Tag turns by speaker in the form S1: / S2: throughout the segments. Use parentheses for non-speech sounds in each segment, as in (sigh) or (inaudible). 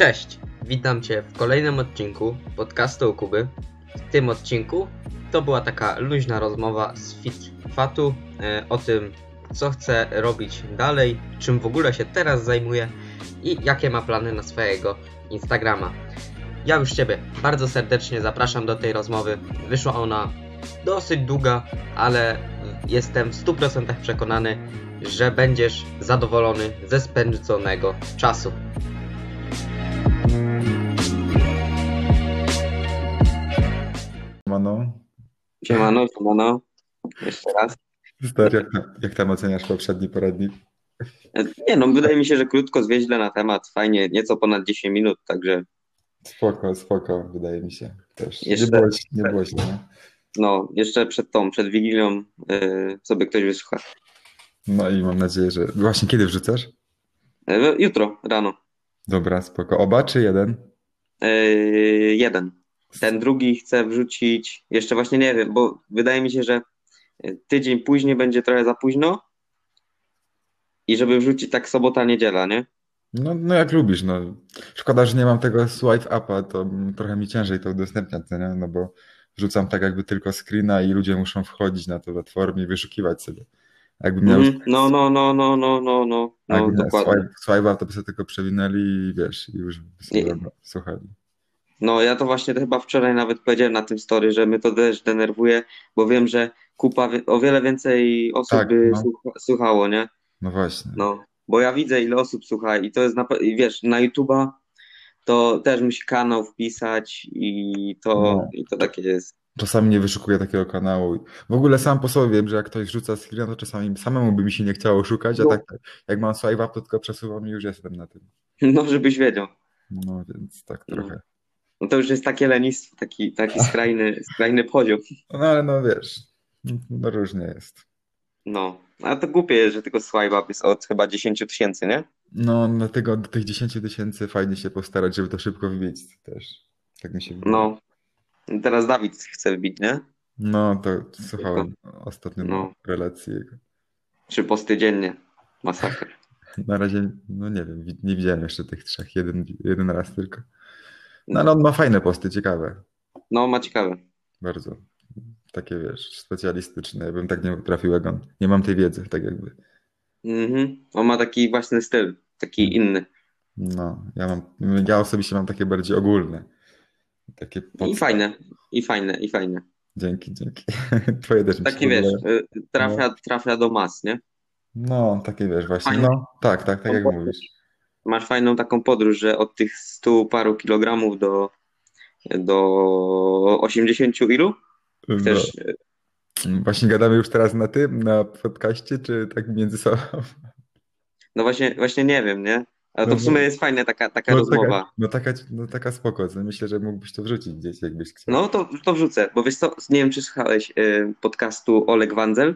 S1: Cześć, witam Cię w kolejnym odcinku podcastu Kuby. W tym odcinku to była taka luźna rozmowa z Fit Fatu e, o tym, co chce robić dalej, czym w ogóle się teraz zajmuje i jakie ma plany na swojego Instagrama. Ja już Ciebie bardzo serdecznie zapraszam do tej rozmowy. Wyszła ona dosyć długa, ale jestem w 100% przekonany, że będziesz zadowolony ze spędzonego czasu.
S2: Mano,
S1: Siemano, siemano. Jeszcze raz.
S2: stary, jak, tam- jak tam oceniasz poprzedni poradnik?
S1: Nie no, wydaje mi się, że krótko, zwięźle na temat. Fajnie, nieco ponad 10 minut, także
S2: Spoko, spoko, wydaje mi się też. Nie
S1: Jeszcze-
S2: było, nie było źle.
S1: no, jeszcze przed tą, przed Wigilią yy, sobie ktoś wysłucha.
S2: No i mam nadzieję, że... Właśnie kiedy wrzucasz?
S1: Yy, jutro, rano.
S2: Dobra, spoko. Oba czy jeden?
S1: Yy, jeden. Ten drugi chcę wrzucić, jeszcze właśnie nie wiem, bo wydaje mi się, że tydzień później będzie trochę za późno i żeby wrzucić tak sobota, niedziela, nie?
S2: No, no jak lubisz, no. Szkoda, że nie mam tego swipe upa, to trochę mi ciężej to udostępniać, nie? No bo wrzucam tak jakby tylko screena i ludzie muszą wchodzić na to platformę i wyszukiwać sobie. Jakbym miał,
S1: Mhm. No, no, no, no, no, no, no, no, dokładnie.
S2: swipe, swipe up, to by sobie tylko przewinęli i wiesz, i już by sobie słuchali.
S1: No, ja to właśnie chyba wczoraj nawet powiedziałem na tym story, że mnie to też denerwuje, bo wiem, że kupa, o wiele więcej osób
S2: Tak,
S1: by
S2: no.
S1: słucha- słuchało, nie?
S2: No właśnie.
S1: No, bo ja widzę, ile osób słucha i to jest, na, i wiesz, na YouTube'a to też musi kanał wpisać i to,
S2: No.
S1: i to takie jest.
S2: Czasami nie wyszukuję takiego kanału. W ogóle sam po sobie wiem, że jak ktoś rzuca screena, to czasami samemu by mi się nie chciało szukać, a
S1: No.
S2: tak jak mam swipe up, to tylko przesuwam i już jestem na tym.
S1: No, żebyś wiedział.
S2: No więc tak
S1: No.
S2: trochę.
S1: No to już jest takie lenistwo, taki, taki (laughs) skrajny, skrajny poziom.
S2: No ale no wiesz, no różnie jest.
S1: No, a to głupie jest, że tylko swipe jest od chyba 10 tysięcy, nie?
S2: No dlatego do tych 10 tysięcy fajnie się postarać, żeby to szybko wbić też. Tak mi się wydaje.
S1: No, teraz Dawid chce wbić, nie?
S2: No to słuchałem ostatnio
S1: No.
S2: relacji jego.
S1: Trzy posty dziennie. Masakra. (laughs)
S2: Na razie, no nie wiem, wi- nie widziałem jeszcze tych trzech, jeden, jeden raz tylko. No ale on ma fajne posty, ciekawe.
S1: No, ma ciekawe.
S2: Bardzo. Takie wiesz, specjalistyczne. Ja bym tak nie potrafił jak on. Nie mam tej wiedzy, tak jakby.
S1: Mhm. On ma taki własny styl, taki inny.
S2: No, ja mam, ja osobiście mam takie bardziej ogólne. Takie
S1: I fajne, i fajne, i fajne.
S2: Dzięki, dzięki. (laughs) Twoje też
S1: Takie wiesz, y, trafia, trafia do mas, nie?
S2: No, takie wiesz, właśnie.
S1: Fajne.
S2: No, tak, tak, tak jak mówisz.
S1: Masz fajną taką podróż, że od tych stu paru kilogramów do, do 80 ilu? Chcesz, y,
S2: No, właśnie gadamy już teraz na tym, na podcaście, czy tak między sobą?
S1: no właśnie, właśnie nie wiem, nie? Ale to
S2: No
S1: w sumie
S2: bo-
S1: jest fajna taka, taka
S2: No
S1: rozmowa.
S2: taka, no taka, no taka spoko. Myślę, że mógłbyś to wrzucić gdzieś, jakbyś chciał.
S1: No to, to wrzucę, bo wiesz co, nie wiem czy słuchałeś y, podcastu Oleg Wandzel,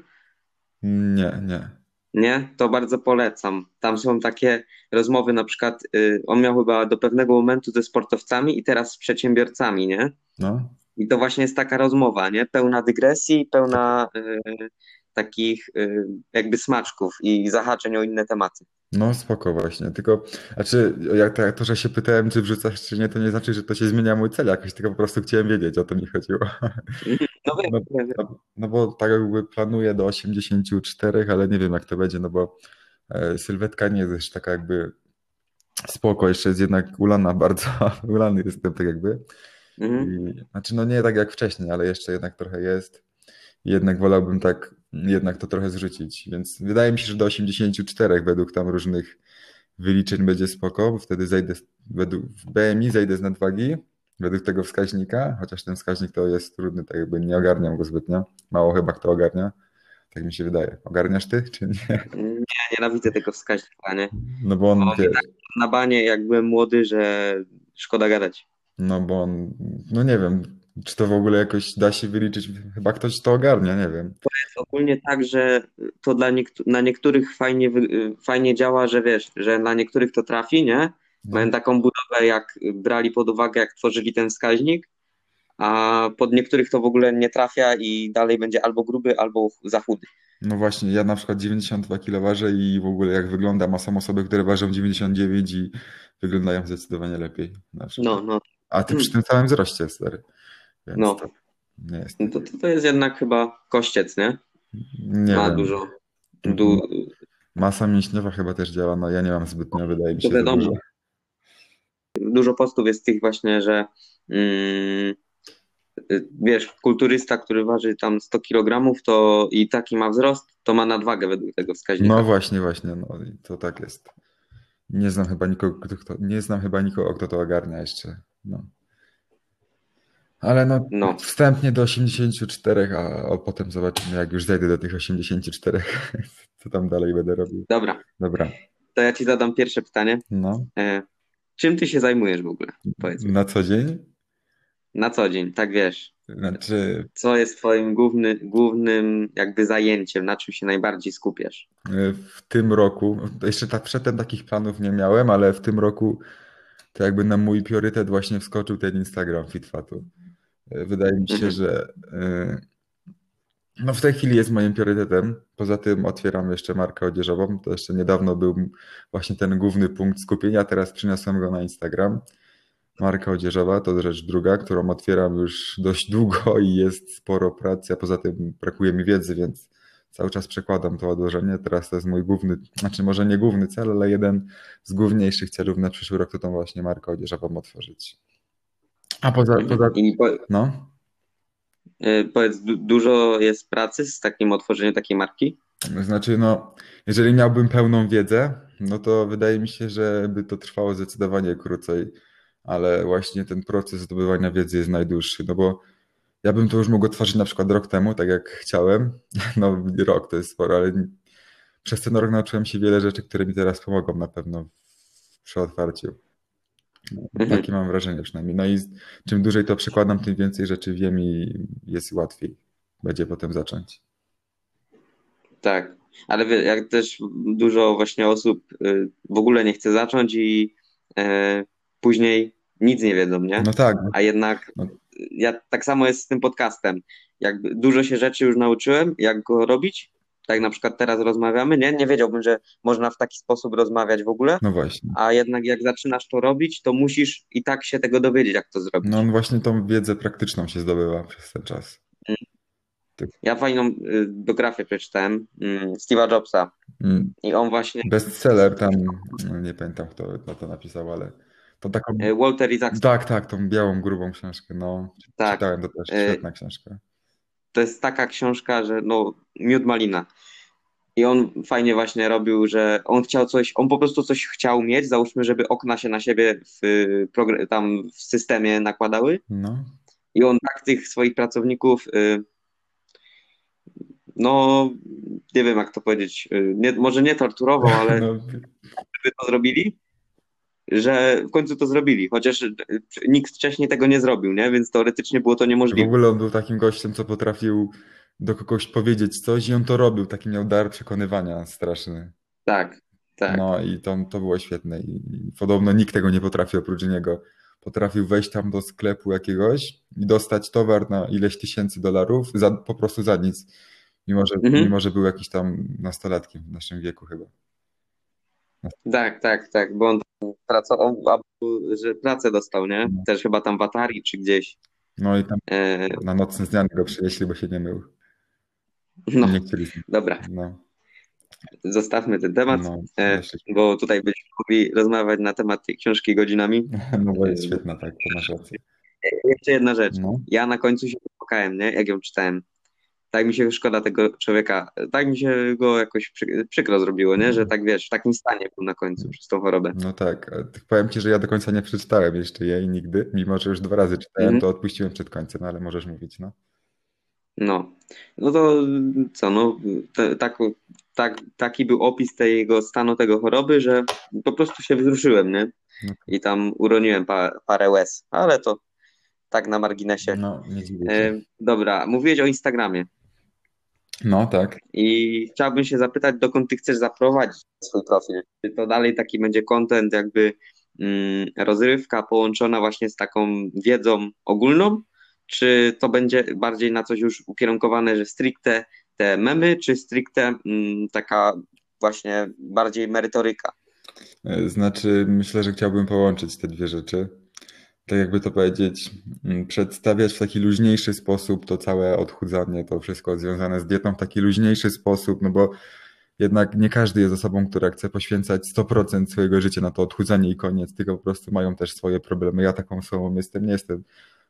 S2: Nie, nie.
S1: Nie? To bardzo polecam. Tam są takie rozmowy, na przykład y, on miał chyba do pewnego momentu ze sportowcami i teraz z przedsiębiorcami, nie?
S2: No,
S1: I to właśnie jest taka rozmowa, nie? Pełna dygresji, pełna y, takich y, jakby smaczków i zahaczeń o inne tematy.
S2: No spoko właśnie. Tylko, znaczy, jak to, to, że się pytałem, czy wrzucasz, czy nie, to nie znaczy, że to się zmienia mój cel jakoś, tylko po prostu chciałem wiedzieć, o to mi chodziło.
S1: No
S2: No, no, no bo tak jakby planuję do 84, ale nie wiem jak to będzie, no bo e, sylwetka nie jest też taka jakby spoko, jeszcze jest jednak ulana bardzo, (laughs) ulany jestem tak jakby.
S1: Mhm.
S2: I, znaczy no nie tak jak wcześniej, ale jeszcze jednak trochę jest. I Jednak wolałbym tak, jednak to trochę zrzucić. Więc wydaje mi się, że do 84 według tam różnych wyliczeń będzie spoko, bo wtedy zejdę, według w BMI zejdę z nadwagi, według tego wskaźnika, chociaż ten wskaźnik to jest trudny, tak jakby nie ogarniam go zbytnio. Mało chyba kto ogarnia. Tak mi się wydaje. Ogarniasz ty, czy nie?
S1: Nie, nienawidzę tego wskaźnika, nie?
S2: No bo on,
S1: No,
S2: wiesz,
S1: Na banie, jak byłem młody, że szkoda gadać.
S2: no bo on, no nie wiem, czy to w ogóle jakoś da się wyliczyć. Chyba ktoś to ogarnia, nie wiem.
S1: Jest ogólnie tak, że to dla niektó- na niektórych fajnie, fajnie działa, że wiesz, że na niektórych to trafi, nie?
S2: No.
S1: Mają taką budowę, jak brali pod uwagę, jak tworzyli ten wskaźnik, a pod niektórych to w ogóle nie trafia i dalej będzie albo gruby, albo za chudy.
S2: No właśnie, ja na przykład 92 kg ważę i w ogóle jak wyglądam, a są osoby, które ważą 99 i wyglądają zdecydowanie lepiej.
S1: No, no,
S2: A ty przy tym samym wzroście, stary. Więc
S1: No.
S2: to nie jest.
S1: no to, to jest jednak chyba kościec, nie?
S2: Nie
S1: Ma
S2: wiem.
S1: dużo. Du,
S2: Masa mięśniowa chyba też działa, no ja nie mam zbytnio, wydaje mi się,
S1: To wiadomo.
S2: dużo.
S1: dużo postów jest tych właśnie, że mm, y, wiesz, kulturysta, który waży tam 100 kg, to i taki ma wzrost, to ma nadwagę według tego wskaźnika.
S2: No właśnie, właśnie, no to tak jest. Nie znam chyba nikogo, kto, kto, nie znam chyba nikogo, kto to ogarnia jeszcze. No. Ale no,
S1: No.
S2: wstępnie do 84, a, a potem zobaczymy, jak już zejdę do tych 84, (laughs) co tam dalej będę robił.
S1: Dobra,
S2: Dobra,
S1: to ja ci zadam pierwsze pytanie.
S2: no.
S1: E, czym ty się zajmujesz w ogóle? Powiedz mi.
S2: Na co dzień?
S1: Na co dzień, tak wiesz.
S2: Znaczy,
S1: Co jest twoim główny, głównym jakby zajęciem, na czym się najbardziej skupiasz?
S2: y, w tym roku, jeszcze tak przedtem takich planów nie miałem, ale w tym roku to jakby na mój priorytet właśnie wskoczył ten Instagram FitFatu. Wydaje mi się,
S1: Mhm.
S2: że y, no w tej chwili jest moim priorytetem. Poza tym otwieram jeszcze markę odzieżową. To jeszcze niedawno był właśnie ten główny punkt skupienia. Teraz przyniosłem go na Instagram. Marka odzieżowa to rzecz druga, którą otwieram już dość długo i jest sporo pracy, a poza tym brakuje mi wiedzy, więc cały czas przekładam to odłożenie. Teraz to jest mój główny, znaczy może nie główny cel, ale jeden z główniejszych celów na przyszły rok to tą właśnie markę odzieżową otworzyć. A poza, poza
S1: I po,
S2: no,
S1: e, powiedz, du, dużo jest pracy z takim otworzeniem takiej marki?
S2: Znaczy, no, jeżeli miałbym pełną wiedzę, no to wydaje mi się, że by to trwało zdecydowanie krócej, ale właśnie ten proces zdobywania wiedzy jest najdłuższy, no bo ja bym to już mógł otworzyć na przykład rok temu, tak jak chciałem. (laughs) No, rok to jest sporo, ale przez ten rok nauczyłem się wiele rzeczy, które mi teraz pomogą na pewno przy otwarciu.
S1: Mhm.
S2: Takie mam wrażenie przynajmniej. No i czym dłużej to przekładam, tym więcej rzeczy wiem i jest łatwiej będzie potem zacząć.
S1: Tak, ale wie, jak też dużo właśnie osób y, w ogóle nie chce zacząć i e, później nic nie wiedzą, nie?
S2: No tak,
S1: A jednak
S2: No.
S1: ja tak samo jest z tym podcastem. Jakby dużo się rzeczy już nauczyłem, jak go robić. Tak na przykład teraz rozmawiamy, nie? Nie wiedziałbym, że można w taki sposób rozmawiać w ogóle,
S2: no właśnie.
S1: a jednak jak zaczynasz to robić, to musisz i tak się tego dowiedzieć, jak to zrobić.
S2: No on właśnie tą wiedzę praktyczną się zdobywa przez ten czas.
S1: Ja fajną y, biografię przeczytałem mm, Steve'a Jobsa
S2: Mm,
S1: i on właśnie,
S2: Bestseller tam, no nie pamiętam kto na to napisał, ale to taką...
S1: y, Walter Isaacson,
S2: Tak, tak, tą białą, grubą książkę, no.
S1: tak,
S2: Czytałem to też,
S1: E,
S2: świetna książka.
S1: To jest taka książka, że no, miód malina. I on fajnie właśnie robił, że on chciał coś, on po prostu coś chciał mieć, załóżmy, żeby okna się na siebie w, tam w systemie nakładały.
S2: No,
S1: I on tak tych swoich pracowników, y, no nie wiem jak to powiedzieć, y, nie, może nie torturował, ale (laughs)
S2: no,
S1: żeby to zrobili, że w końcu to zrobili, chociaż y, nikt wcześniej tego nie zrobił, nie? Więc teoretycznie było to
S2: w
S1: niemożliwe.
S2: ogóle on był takim gościem, co potrafił do kogoś powiedzieć coś i on to robił, taki miał dar przekonywania straszny.
S1: Tak, tak.
S2: No i to, to było świetne i i podobno nikt tego nie potrafi oprócz niego. Potrafił wejść tam do sklepu jakiegoś i dostać towar na ileś tysięcy dolarów za, po prostu za nic, mimo że,
S1: Mhm.
S2: mimo że był jakiś tam nastolatkiem w naszym wieku chyba.
S1: Tak, tak, tak, bo on pracował, że pracę dostał, nie?
S2: No.
S1: Też chyba tam w Atari czy gdzieś.
S2: No i tam
S1: E,
S2: na nocne zmiany go przynieśli, bo się nie mył.
S1: no, dobra,
S2: No,
S1: zostawmy ten temat,
S2: no,
S1: e, bo tutaj byśmy mogli rozmawiać na temat tej książki godzinami. (laughs)
S2: no bo jest świetna, tak, to masz rację.
S1: Jeszcze jedna rzecz.
S2: No,
S1: Ja na końcu się popłakałem, nie? Jak ją czytałem. Tak mi się szkoda tego człowieka. Tak mi się go jakoś przy, przykro zrobiło, nie? Że tak wiesz, w takim stanie był na końcu przez tą chorobę.
S2: no tak. tak Powiem ci, że ja do końca nie przeczytałem jeszcze jej nigdy, mimo że już dwa razy czytałem,
S1: Mhm.
S2: to odpuściłem przed końcem, no ale możesz mówić, no.
S1: No. No to co, no te, tak, tak, taki był opis tego stanu, tego choroby, że po prostu się wzruszyłem, nie?
S2: No.
S1: I tam uroniłem pa, parę łez, ale to tak na marginesie.
S2: No, nie dziwię się.
S1: E, dobra, mówiłeś o Instagramie
S2: No tak.
S1: i chciałbym się zapytać, dokąd ty chcesz zaprowadzić swój profil? Czy to dalej taki będzie content jakby mm, rozrywka połączona właśnie z taką wiedzą ogólną, czy to będzie bardziej na coś już ukierunkowane, że stricte te memy, czy stricte mm, taka właśnie bardziej merytoryka?
S2: E, Znaczy, myślę, że chciałbym połączyć te dwie rzeczy. Tak jakby to powiedzieć, mm, przedstawiać w taki luźniejszy sposób to całe odchudzanie, to wszystko związane z dietą w taki luźniejszy sposób, no bo jednak nie każdy jest osobą, która chce poświęcać 100% swojego życia na to odchudzanie i koniec, tylko po prostu mają też swoje problemy. Ja taką osobą jestem, nie jestem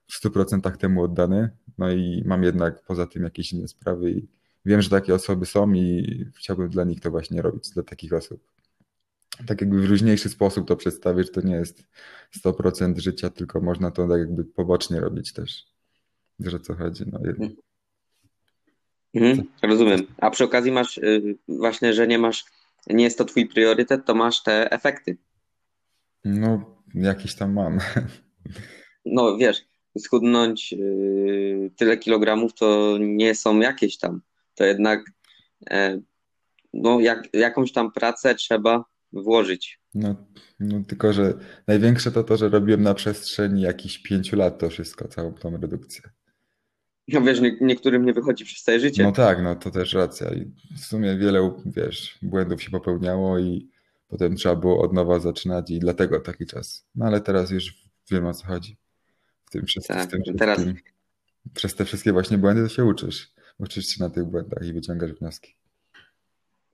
S2: w 100% temu oddany, no i mam jednak poza tym jakieś inne sprawy i wiem, że takie osoby są i chciałbym dla nich to właśnie robić, dla takich osób. Tak jakby w luźniejszy sposób to przedstawić, to nie jest 100% życia, tylko można to tak jakby pobocznie robić też. Wiesz o co chodzi? No, jed-
S1: Mhm, rozumiem. A przy okazji masz y, właśnie, że nie masz, nie jest to twój priorytet, to masz te efekty.
S2: no jakiś tam mam.
S1: No wiesz, schudnąć y, tyle kilogramów to nie są jakieś tam. To jednak e, no, jak, jakąś tam pracę trzeba włożyć.
S2: No, no tylko, że największe to to, że robiłem na przestrzeni jakichś pięciu lat to wszystko, całą tą redukcję.
S1: No wiesz, nie, niektórym nie wychodzi przez całe
S2: No
S1: życie.
S2: tak, no to też racja. I w sumie wiele, wiesz, błędów się popełniało i potem trzeba było od nowa zaczynać i dlatego taki czas. No ale teraz już wiem o co chodzi. W tym, przez, w
S1: Tak,
S2: tym
S1: teraz
S2: wszystkim, przez te wszystkie właśnie błędy to się uczysz. Uczysz się na tych błędach i wyciągasz wnioski.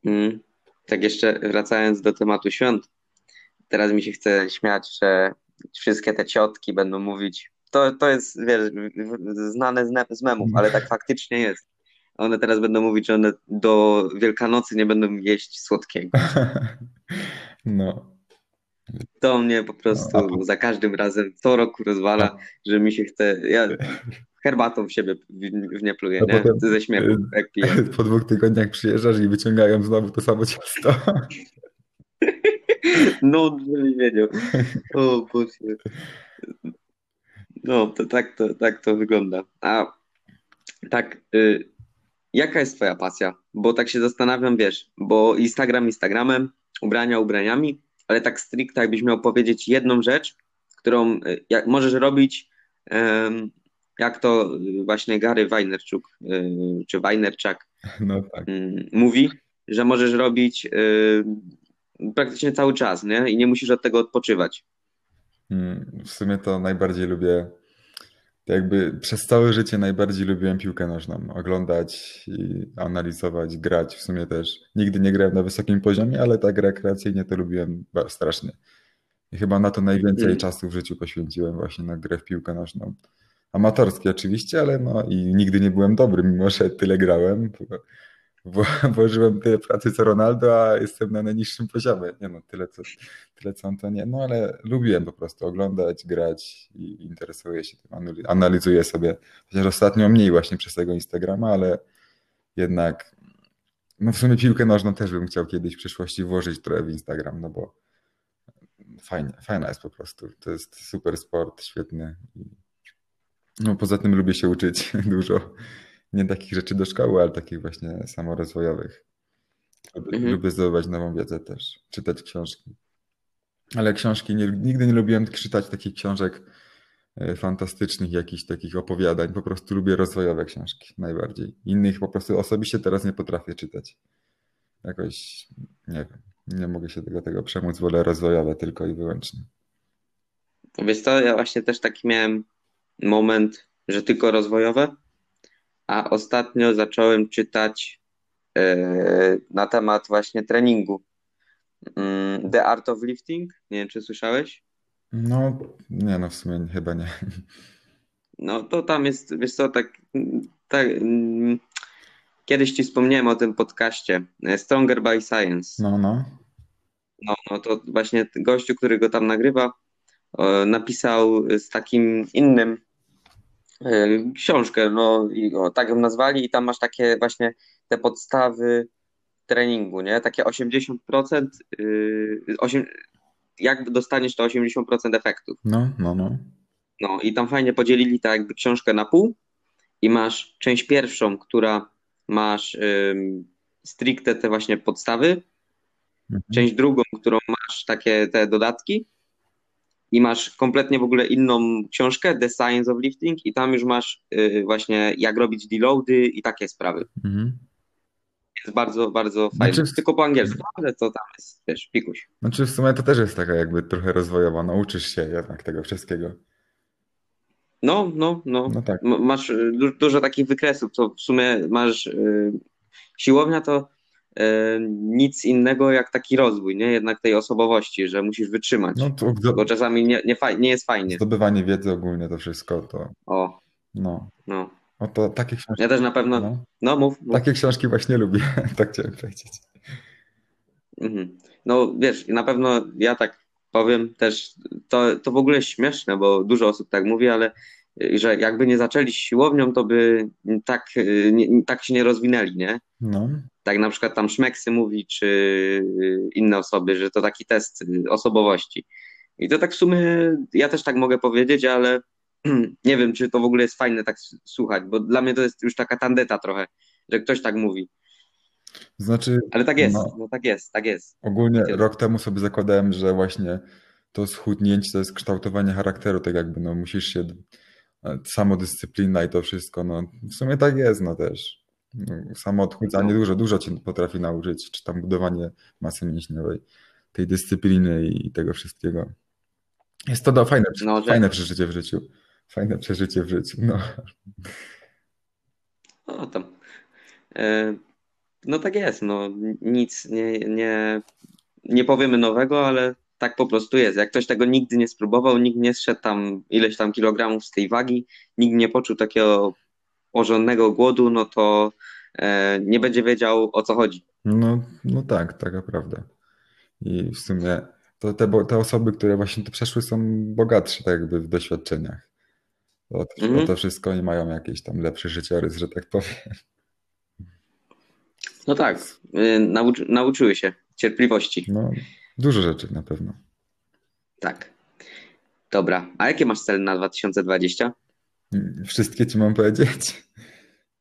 S1: mm, tak jeszcze wracając do tematu świąt, teraz mi się chce śmiać, że wszystkie te ciotki będą mówić, to, to jest, wiesz, znane z, z memów, ale tak faktycznie jest. One teraz będą mówić, że one do Wielkanocy nie będą jeść słodkiego. (laughs)
S2: No,
S1: To mnie po
S2: no
S1: prostu
S2: po,
S1: za każdym razem co roku rozwala, że mi się chce. Ja (laughs) herbatą w siebie w, w nie pluję,
S2: a
S1: nie?
S2: potem
S1: Ze śmiechu, jak piję.
S2: y, (laughs) po dwóch tygodniach przyjeżdżasz i wyciągają znowu to samo ciasto. (laughs)
S1: No, żebym wiedział. O Boże. No, to tak to, tak to wygląda. A tak, y, jaka jest twoja pasja? Bo tak się zastanawiam, wiesz, bo Instagram Instagramem, ubrania ubraniami, ale tak stricte jakbyś miał powiedzieć jedną rzecz, którą y, jak możesz robić, jak to y, właśnie Gary Vaynerchuk, y, czy Vaynerchuk
S2: No tak.
S1: mm, mówi, że możesz robić praktycznie cały czas, nie? I nie musisz od tego odpoczywać.
S2: Mm, W sumie to najbardziej lubię, jakby przez całe życie najbardziej lubiłem piłkę nożną. Oglądać i analizować, grać. W sumie też nigdy nie grałem na wysokim poziomie, ale tak rekreacyjnie to lubiłem strasznie. I chyba na to najwięcej
S1: Mm.
S2: czasu w życiu poświęciłem właśnie na grę w piłkę nożną. Amatorski oczywiście, ale no i nigdy nie byłem dobry, mimo że tyle grałem. Bo, (laughs) włożyłem tyle pracy co Ronaldo, a jestem na najniższym poziomie. Nie no, tyle co, tyle co on to nie. No ale lubiłem po prostu oglądać, grać i interesuję się tym, anali- analizuję sobie. Chociaż ostatnio mniej właśnie przez tego Instagrama, ale jednak no w sumie piłkę nożną też bym chciał kiedyś w przyszłości włożyć trochę w Instagram, no bo fajnie, fajna jest po prostu. To jest super sport, świetny. No poza tym lubię się uczyć (laughs) dużo. Nie takich rzeczy do szkoły, ale takich właśnie samorozwojowych. Lubię,
S1: Mhm.
S2: lubię zdobywać nową wiedzę też, czytać książki. Ale książki, nie, nigdy nie lubiłem czytać takich książek e, fantastycznych, jakichś takich opowiadań. Po prostu lubię rozwojowe książki najbardziej. Innych po prostu osobiście teraz nie potrafię czytać. Jakoś, nie wiem, nie mogę się tego, tego przemóc, wolę rozwojowe tylko i wyłącznie.
S1: Wiesz co, ja właśnie też taki miałem moment, że tylko rozwojowe, a ostatnio zacząłem czytać e, na temat właśnie treningu. Mm, The Art of Lifting, nie wiem czy słyszałeś?
S2: No, nie no, w sumie chyba nie.
S1: No to tam jest, wiesz co, tak, tak mm, kiedyś ci wspomniałem o tym podcaście e, Stronger by Science.
S2: No, no.
S1: No, no to właśnie gościu, który go tam nagrywa, napisał z takim innym książkę, no i o, tak ją nazwali i tam masz takie właśnie te podstawy treningu, nie? Takie 80%, yy, 8, jak dostaniesz to 80% efektów.
S2: No, no, no.
S1: No i tam fajnie podzielili tak jakby książkę na pół i masz część pierwszą, która masz ym, stricte te właśnie podstawy,
S2: Mhm.
S1: część drugą, którą masz takie te dodatki i masz kompletnie w ogóle inną książkę, The Science of Lifting i tam już masz y, właśnie jak robić deloady i takie sprawy.
S2: Mhm.
S1: jest bardzo, bardzo fajny.
S2: Znaczy-
S1: Tylko po angielsku, ale to tam jest, wiesz, pikuś.
S2: Znaczy w sumie to też jest taka jakby trochę rozwojowa, nauczysz się jednak tego wszystkiego.
S1: No, no, no.
S2: No tak.
S1: Masz y, du- dużo takich wykresów, to w sumie masz y, siłownia to nic innego jak taki rozwój, nie? Jednak tej osobowości, że musisz wytrzymać.
S2: No to
S1: Bo czasami nie, nie, faj, nie jest fajnie.
S2: zdobywanie wiedzy ogólnie to wszystko to
S1: O,
S2: no.
S1: no.
S2: O to takie książki.
S1: Ja też na pewno.
S2: No,
S1: No, mów. mów.
S2: takie książki właśnie lubię, (laughs) tak chciałem powiedzieć.
S1: Mhm. No wiesz, na pewno ja tak powiem też, to, to w ogóle śmieszne, bo dużo osób tak mówi, ale że jakby nie zaczęli siłownią, to by tak, y, nie, tak się nie rozwinęli, nie?
S2: No,
S1: Tak na przykład tam Szmeksy mówi, czy y, inne osoby, że to taki test y, osobowości. I to tak w sumie ja też tak mogę powiedzieć, ale (clears throat) nie wiem, czy to w ogóle jest fajne tak słuchać, bo dla mnie to jest już taka tandeta trochę, że ktoś tak mówi.
S2: znaczy
S1: Ale tak jest,
S2: No.
S1: no tak jest, tak jest.
S2: ogólnie
S1: Tyle.
S2: rok temu sobie zakładałem, że właśnie to schudnięcie to jest kształtowanie charakteru, tak jakby no musisz się samodyscyplina i to wszystko, no w sumie tak jest, no też. No, Samo odchudzanie
S1: No.
S2: dużo, dużo cię potrafi nauczyć, czy tam budowanie masy mięśniowej, tej dyscypliny i tego wszystkiego. Jest to do, fajne,
S1: No,
S2: fajne przeżycie w życiu. Fajne przeżycie w życiu, no.
S1: No tam. E, No tak jest, no nic nie, nie, nie powiemy nowego, ale tak po prostu jest. Jak ktoś tego nigdy nie spróbował, nikt nie zszedł tam ileś tam kilogramów z tej wagi, nikt nie poczuł takiego porządnego głodu, no to e, nie będzie wiedział o co chodzi.
S2: No, no tak, taka prawda. I w sumie to te, te osoby, które właśnie to przeszły, są bogatsze tak jakby w doświadczeniach. O to,
S1: Mhm.
S2: o to wszystko nie mają jakiś tam lepszy życiorys, że tak powiem.
S1: No tak, e, nauczy, nauczyły się cierpliwości.
S2: No, dużo rzeczy na pewno.
S1: Tak. Dobra, a jakie masz cele na 2020?
S2: Wszystkie ci mam powiedzieć?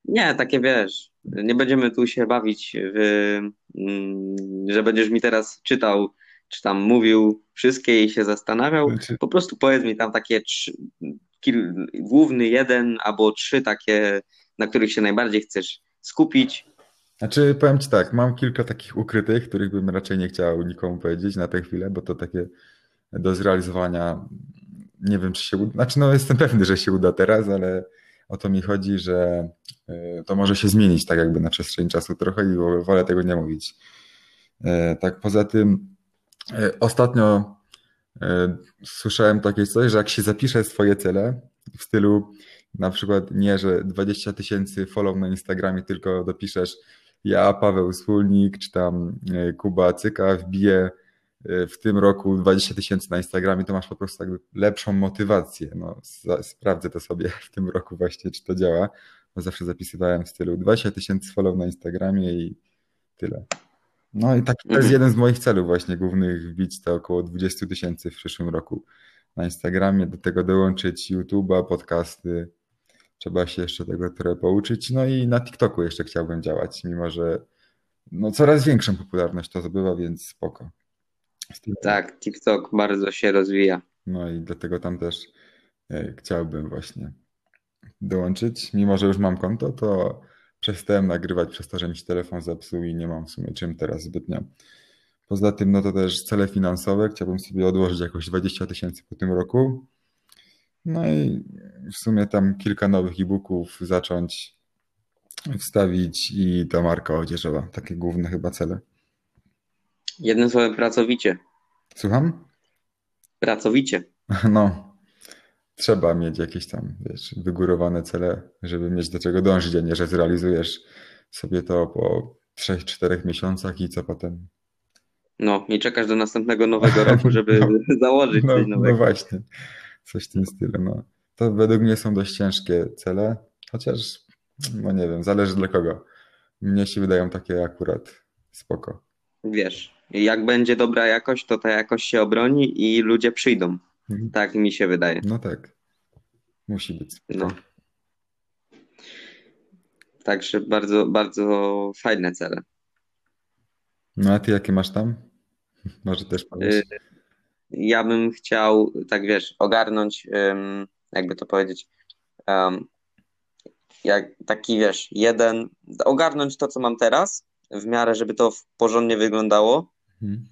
S1: Nie, takie wiesz, nie będziemy tu się bawić, w, mm, że będziesz mi teraz czytał, czy tam mówił wszystkie i się zastanawiał.
S2: Znaczy,
S1: Po prostu powiedz mi tam takie trzy, kil, główny jeden albo trzy takie, na których się najbardziej chcesz skupić.
S2: Znaczy, powiem ci tak, mam kilka takich ukrytych, których bym raczej nie chciał nikomu powiedzieć na tę chwilę, bo to takie do zrealizowania. Nie wiem, czy się uda. Znaczy, no jestem pewny, że się uda teraz, ale o to mi chodzi, że y, to może się zmienić tak jakby na przestrzeni czasu trochę i wo- wolę tego nie mówić. E, Tak poza tym e, ostatnio e, słyszałem takie coś, że jak się zapisze swoje cele w stylu na przykład nie, że 20 tysięcy follow na Instagramie, tylko dopiszesz ja, Paweł Wspólnik, czy tam e, Kuba Cyka wbije e, w tym roku 20 tysięcy na Instagramie, to masz po prostu lepszą motywację. No, sprawdzę to sobie (laughs) w tym roku właśnie, czy to działa, bo zawsze zapisywałem w stylu 20 tysięcy follow na Instagramie i tyle. No i taki to jest
S1: Mhm.
S2: jeden z moich celów właśnie głównych, wbić to około 20 tysięcy w przyszłym roku na Instagramie, do tego dołączyć YouTube'a, podcasty, trzeba się jeszcze tego trochę pouczyć, no i na TikToku jeszcze chciałbym działać, mimo że no coraz większą popularność to zdobywa, więc spoko.
S1: Tak, TikTok bardzo się rozwija.
S2: No i dlatego tam też e, chciałbym właśnie dołączyć. Mimo, że już mam konto, to przestałem nagrywać przez to, że mi się telefon zepsuł i nie mam w sumie czym teraz zbytnio. Poza tym, no to też cele finansowe. Chciałbym sobie odłożyć jakoś 20 tysięcy po tym roku. No i w sumie tam kilka nowych e-booków zacząć wstawić i ta marka odzieżowa. Takie główne chyba cele.
S1: Jednym słowem pracowicie.
S2: Słucham?
S1: Pracowicie. (laughs)
S2: No, trzeba mieć jakieś tam, wiesz, wygórowane cele, żeby mieć do czego dążyć, a nie, że zrealizujesz sobie to po 3-4 miesiącach i co potem.
S1: No i czekasz do następnego nowego roku, żeby (laughs) założyć
S2: No,
S1: coś
S2: no
S1: nowego.
S2: właśnie, coś w tym stylu. No. To według mnie są dość ciężkie cele, chociaż, no nie wiem, zależy dla kogo. Mnie się wydają takie akurat spoko.
S1: Wiesz, jak będzie dobra jakość, to ta jakość się obroni i ludzie przyjdą.
S2: Mhm.
S1: Tak mi się wydaje.
S2: No tak, musi być spoko.
S1: No. Także bardzo, bardzo fajne cele.
S2: No a ty jakie masz tam? Może też powiesz?
S1: Y, Ja bym chciał, tak wiesz, ogarnąć, jakby to powiedzieć, jak taki wiesz, jeden, ogarnąć to, co mam teraz, w miarę, żeby to porządnie wyglądało.
S2: Mhm.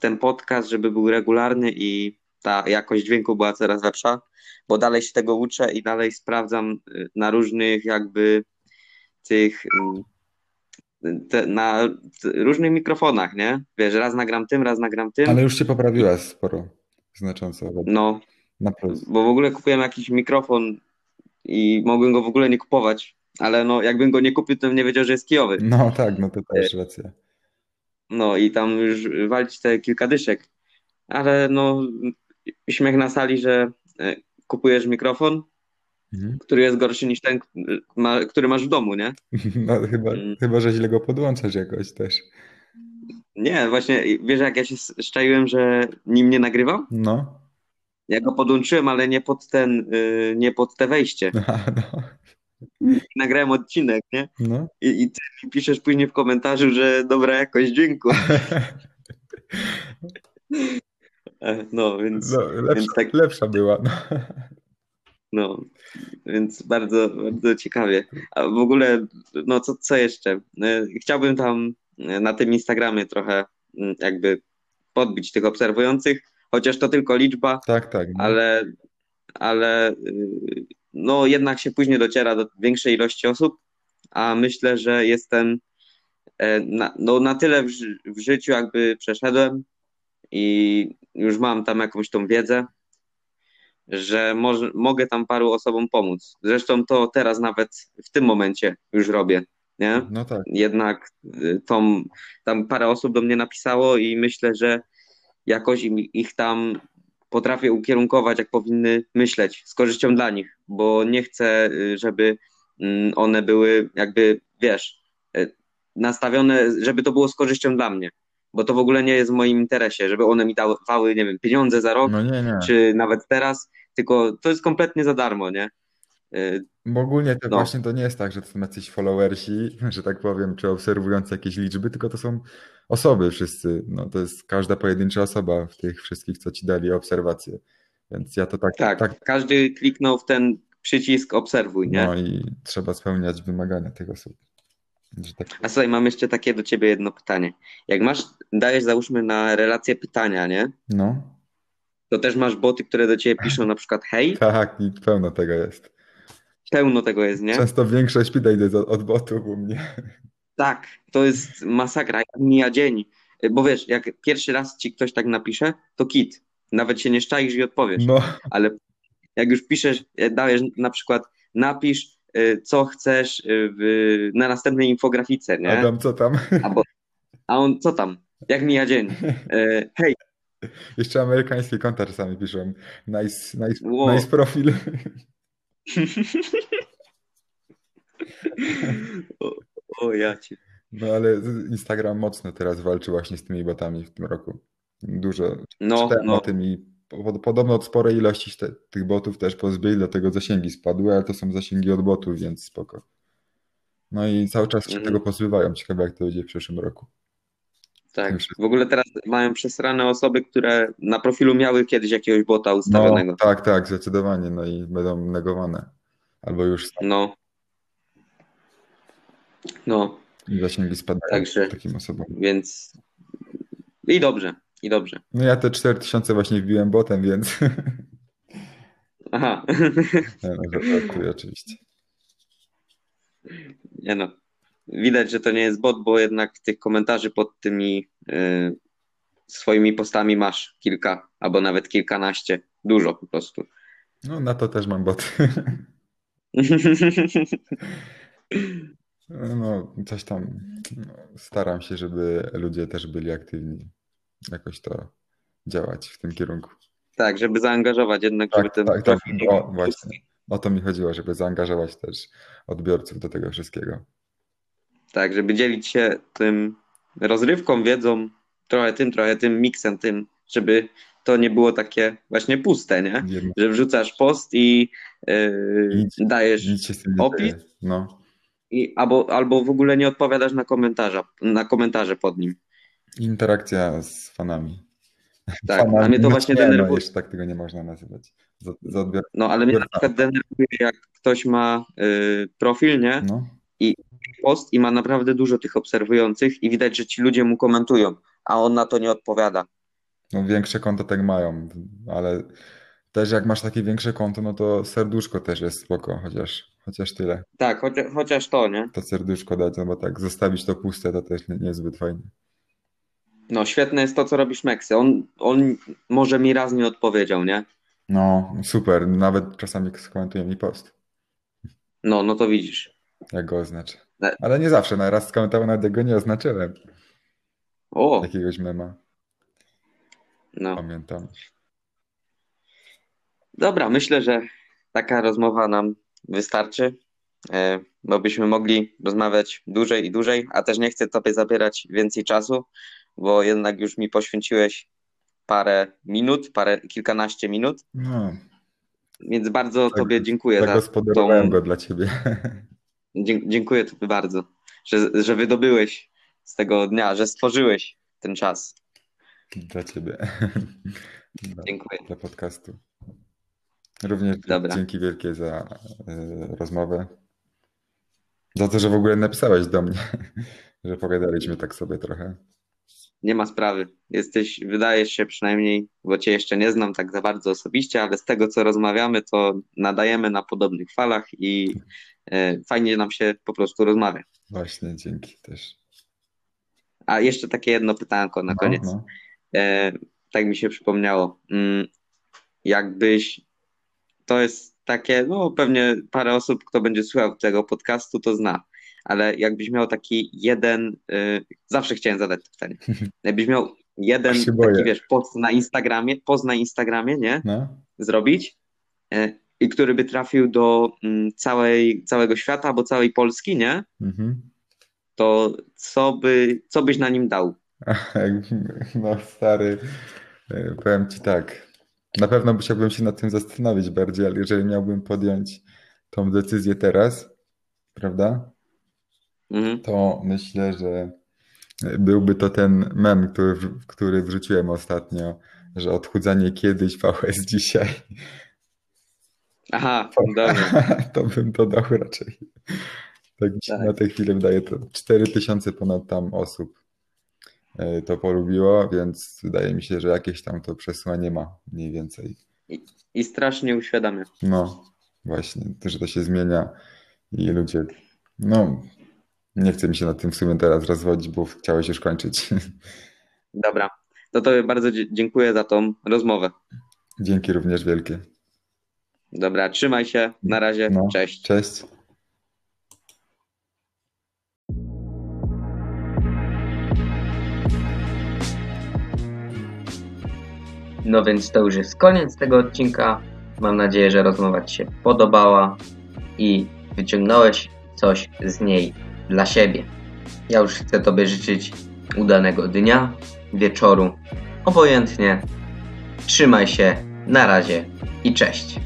S1: Ten podcast, żeby był regularny i ta jakość dźwięku była coraz lepsza, bo dalej się tego uczę i dalej sprawdzam y, na różnych jakby tych mm, te, na t- różnych mikrofonach, nie? Wiesz, raz nagram tym, raz nagram tym.
S2: Ale już się poprawiła sporo, znacząco.
S1: No,
S2: Na plus.
S1: bo w ogóle kupiłem jakiś mikrofon i mogłem go w ogóle nie kupować, ale no jakbym go nie kupił, to bym nie wiedział, że jest kijowy.
S2: No tak, no to też racja.
S1: No i tam już walić te kilka dyszek. Ale no śmiech na sali, że e, kupujesz mikrofon,
S2: Mhm.
S1: który jest gorszy niż ten, który masz w domu, nie? (laughs)
S2: No chyba,
S1: Mm.
S2: chyba, że źle go podłączasz jakoś też.
S1: Nie, właśnie wiesz jak ja się szczaiłem, że nim nie nagrywam?
S2: No.
S1: Ja go podłączyłem, ale nie pod ten, y, nie pod te wejście. (laughs)
S2: A, no.
S1: Nagrałem odcinek, nie?
S2: No.
S1: I, I ty mi piszesz później w komentarzu, że dobra jakość dźwięku. (laughs) E, No, więc,
S2: No, lepsza,
S1: więc tak,
S2: lepsza była. No.
S1: No, więc bardzo, bardzo ciekawie. A w ogóle, no co, co jeszcze? E, Chciałbym tam e, na tym Instagramie trochę mm, jakby podbić tych obserwujących, chociaż to tylko liczba,
S2: Tak, tak. No.
S1: ale, ale y, no jednak się później dociera do większej ilości osób, a myślę, że jestem e, na, no, na tyle w, w życiu jakby przeszedłem i już mam tam jakąś tą wiedzę, że może, mogę tam paru osobom pomóc. Zresztą to teraz nawet w tym momencie już robię, nie?
S2: No tak.
S1: Jednak y, tą, tam parę osób do mnie napisało i myślę, że jakoś im, ich tam potrafię ukierunkować, jak powinny myśleć, z korzyścią dla nich, bo nie chcę, y, żeby mm, one były jakby, wiesz, y, nastawione, żeby to było z korzyścią dla mnie, bo to w ogóle nie jest w moim interesie, żeby one mi dawały, nie wiem, pieniądze za rok,
S2: No nie, nie.
S1: czy nawet teraz, tylko to jest kompletnie za darmo, nie? Y,
S2: Bo ogólnie to
S1: No.
S2: właśnie to nie jest tak, że to są jacyś followersi, (laughs) że tak powiem, czy obserwujący jakieś liczby, tylko to są osoby wszyscy. No to jest każda pojedyncza osoba w tych wszystkich, co ci dali obserwacje. Więc ja to tak,
S1: Tak,
S2: tak
S1: każdy kliknął w ten przycisk obserwuj, nie?
S2: no i trzeba spełniać wymagania tych osób. Tak,
S1: A słuchaj, mam jeszcze takie do ciebie jedno pytanie. Jak masz, dajesz załóżmy na relację pytania, nie?
S2: no,
S1: To też masz boty, które do ciebie piszą na przykład hej,
S2: tak, i pełno tego jest.
S1: pełno tego jest, nie?
S2: Często większość pytań jest od, od botów u mnie.
S1: Tak, to jest masakra, jak mija dzień. Bo wiesz, jak pierwszy raz ci ktoś tak napisze, to kit. Nawet się nie szczaisz i odpowiesz.
S2: No,
S1: Ale jak już piszesz, e, dajesz na przykład, napisz, co chcesz e, w, na następnej infografice, nie?
S2: Adam, co tam?
S1: Albo, a on, co tam? Jak mija dzień? E, hej,
S2: Jeszcze amerykańskie konta czasami piszą. Nice, nice,
S1: Wow.
S2: nice profil.
S1: o, o ja ci.
S2: No ale Instagram mocno teraz walczy właśnie z tymi botami w tym roku. Dużo
S1: No,
S2: czytałem
S1: no,
S2: o tym i podobno od sporej ilości te, tych botów też pozbyli, dlatego zasięgi spadły, ale to są zasięgi od botów, więc spoko. No i cały czas się
S1: Mhm.
S2: tego pozbywają. Ciekawe jak to będzie w przyszłym roku.
S1: tak. W ogóle teraz mają przesrane osoby, które na profilu miały kiedyś jakiegoś bota
S2: No
S1: ustawionego.
S2: tak, tak, zdecydowanie. No i będą negowane. Albo już
S1: No. No,
S2: zasięgi spadają
S1: Także-
S2: takim osobom.
S1: więc i dobrze, i dobrze.
S2: No ja te 4000 właśnie wbiłem botem, więc (laughs)
S1: Aha.
S2: Nie, no, żartuję oczywiście.
S1: Nie no. Widać, że to nie jest bot, bo jednak tych komentarzy pod tymi y, swoimi postami masz kilka, albo nawet kilkanaście. Dużo po prostu.
S2: No na to też mam boty. (laughs) No, coś tam no, staram się, żeby ludzie też byli aktywni. Jakoś to działać w tym kierunku.
S1: tak, żeby zaangażować jednak,
S2: Tak,
S1: żeby ten
S2: tak, tak. O, właśnie. O to mi chodziło, żeby zaangażować też odbiorców do tego wszystkiego.
S1: Tak, żeby dzielić się tym rozrywką, wiedzą, trochę tym, trochę tym, miksem tym, żeby to nie było takie właśnie puste, nie? Że wrzucasz post i yy,
S2: Nic-
S1: dajesz
S2: nic
S1: opis?
S2: No.
S1: i, albo, albo w ogóle nie odpowiadasz na komentarza, na komentarze pod nim.
S2: Interakcja z fanami.
S1: Tak, a
S2: Fanami,
S1: mnie to właśnie
S2: nie, no,
S1: denerwuje.
S2: jeszcze tak tego nie można nazywać. Za, za odbior...
S1: No ale mnie na przykład denerwuje, jak ktoś ma y, profil, nie?
S2: No.
S1: post i ma naprawdę dużo tych obserwujących i widać, że ci ludzie mu komentują, a on na to nie odpowiada.
S2: No większe konto tak mają, ale też jak masz takie większe konto, no to serduszko też jest spoko, chociaż, chociaż tyle.
S1: Tak, chociaż, chociaż to, nie?
S2: To serduszko dać, no bo tak zostawić to puste, to też nie- niezbyt fajnie.
S1: No, świetne jest to, co robisz Meksy. On, on może mi raz nie odpowiedział, nie?
S2: No, super, nawet czasami skomentuje mi post,
S1: No, no to widzisz.
S2: jak go oznaczę.
S1: Ne-
S2: Ale nie zawsze, na raz skomentował, nawet go nie oznaczyłem.
S1: O,
S2: Jakiegoś mema,
S1: no.
S2: pamiętam.
S1: Dobra, myślę, że taka rozmowa nam wystarczy, e, bo byśmy mogli rozmawiać dłużej i dłużej, a też nie chcę Tobie zabierać więcej czasu, bo jednak już mi poświęciłeś parę minut, parę, kilkanaście minut,
S2: No,
S1: więc bardzo
S2: Tak,
S1: Tobie dziękuję za
S2: zagospodarowałem
S1: tą,
S2: go dla ciebie.
S1: dziękuję Tobie bardzo, że, że wydobyłeś z tego dnia, że stworzyłeś ten czas.
S2: Dla ciebie. Dla,
S1: Dziękuję.
S2: dla podcastu. Również
S1: Dobra.
S2: dzięki wielkie za y, rozmowę. Za to, że w ogóle napisałeś do mnie, (laughs) że pogadaliśmy tak sobie trochę.
S1: Nie ma sprawy. Jesteś, wydajesz się przynajmniej, bo cię jeszcze nie znam tak za bardzo osobiście, ale z tego, co rozmawiamy, to nadajemy na podobnych falach i e, fajnie nam się po prostu rozmawia.
S2: Właśnie, dzięki też.
S1: A jeszcze takie jedno pytanko na
S2: No,
S1: koniec.
S2: no.
S1: E, tak mi się przypomniało. Mm, jakbyś, to jest takie, no pewnie parę osób, kto będzie słuchał tego podcastu, to zna, ale jakbyś miał taki jeden, e, zawsze chciałem zadać to pytanie, (laughs) jakbyś miał jeden taki,
S2: boję.
S1: wiesz, post na Instagramie, post na Instagramie, nie,
S2: No,
S1: zrobić e, i który by trafił do mm, całej, całego świata albo całej Polski, nie,
S2: mhm.
S1: to co by, co byś na nim dał? (laughs)
S2: No, stary, y, powiem ci tak. Na pewno musiałbym się nad tym zastanowić bardziej, ale jeżeli miałbym podjąć tą decyzję teraz, prawda?
S1: Mhm.
S2: to myślę, że byłby to ten mem, który, który wrzuciłem ostatnio, że odchudzanie kiedyś, VS dzisiaj.
S1: Aha, dobra. (laughs)
S2: To bym to dał raczej. Tak
S1: Tak.
S2: na tę chwilę wydaje, to 4000 ponad tam osób to polubiło, więc wydaje mi się, że jakieś tam to przesłanie ma mniej więcej.
S1: I strasznie uświadamia.
S2: No, właśnie, to, że to się zmienia i ludzie, no, nie chce mi się nad tym w sumie teraz rozwodzić, bo chciałeś już kończyć. (laughs)
S1: Dobra. To Tobie bardzo dziękuję za tą rozmowę.
S2: Dzięki również wielkie.
S1: Dobra, trzymaj się. Na razie.
S2: No.
S1: Cześć.
S2: Cześć.
S1: No więc to już jest koniec tego odcinka. Mam nadzieję, że rozmowa Ci się podobała i wyciągnąłeś coś z niej dla siebie. Ja już chcę Tobie życzyć udanego dnia, wieczoru, obojętnie. Trzymaj się, na razie i cześć.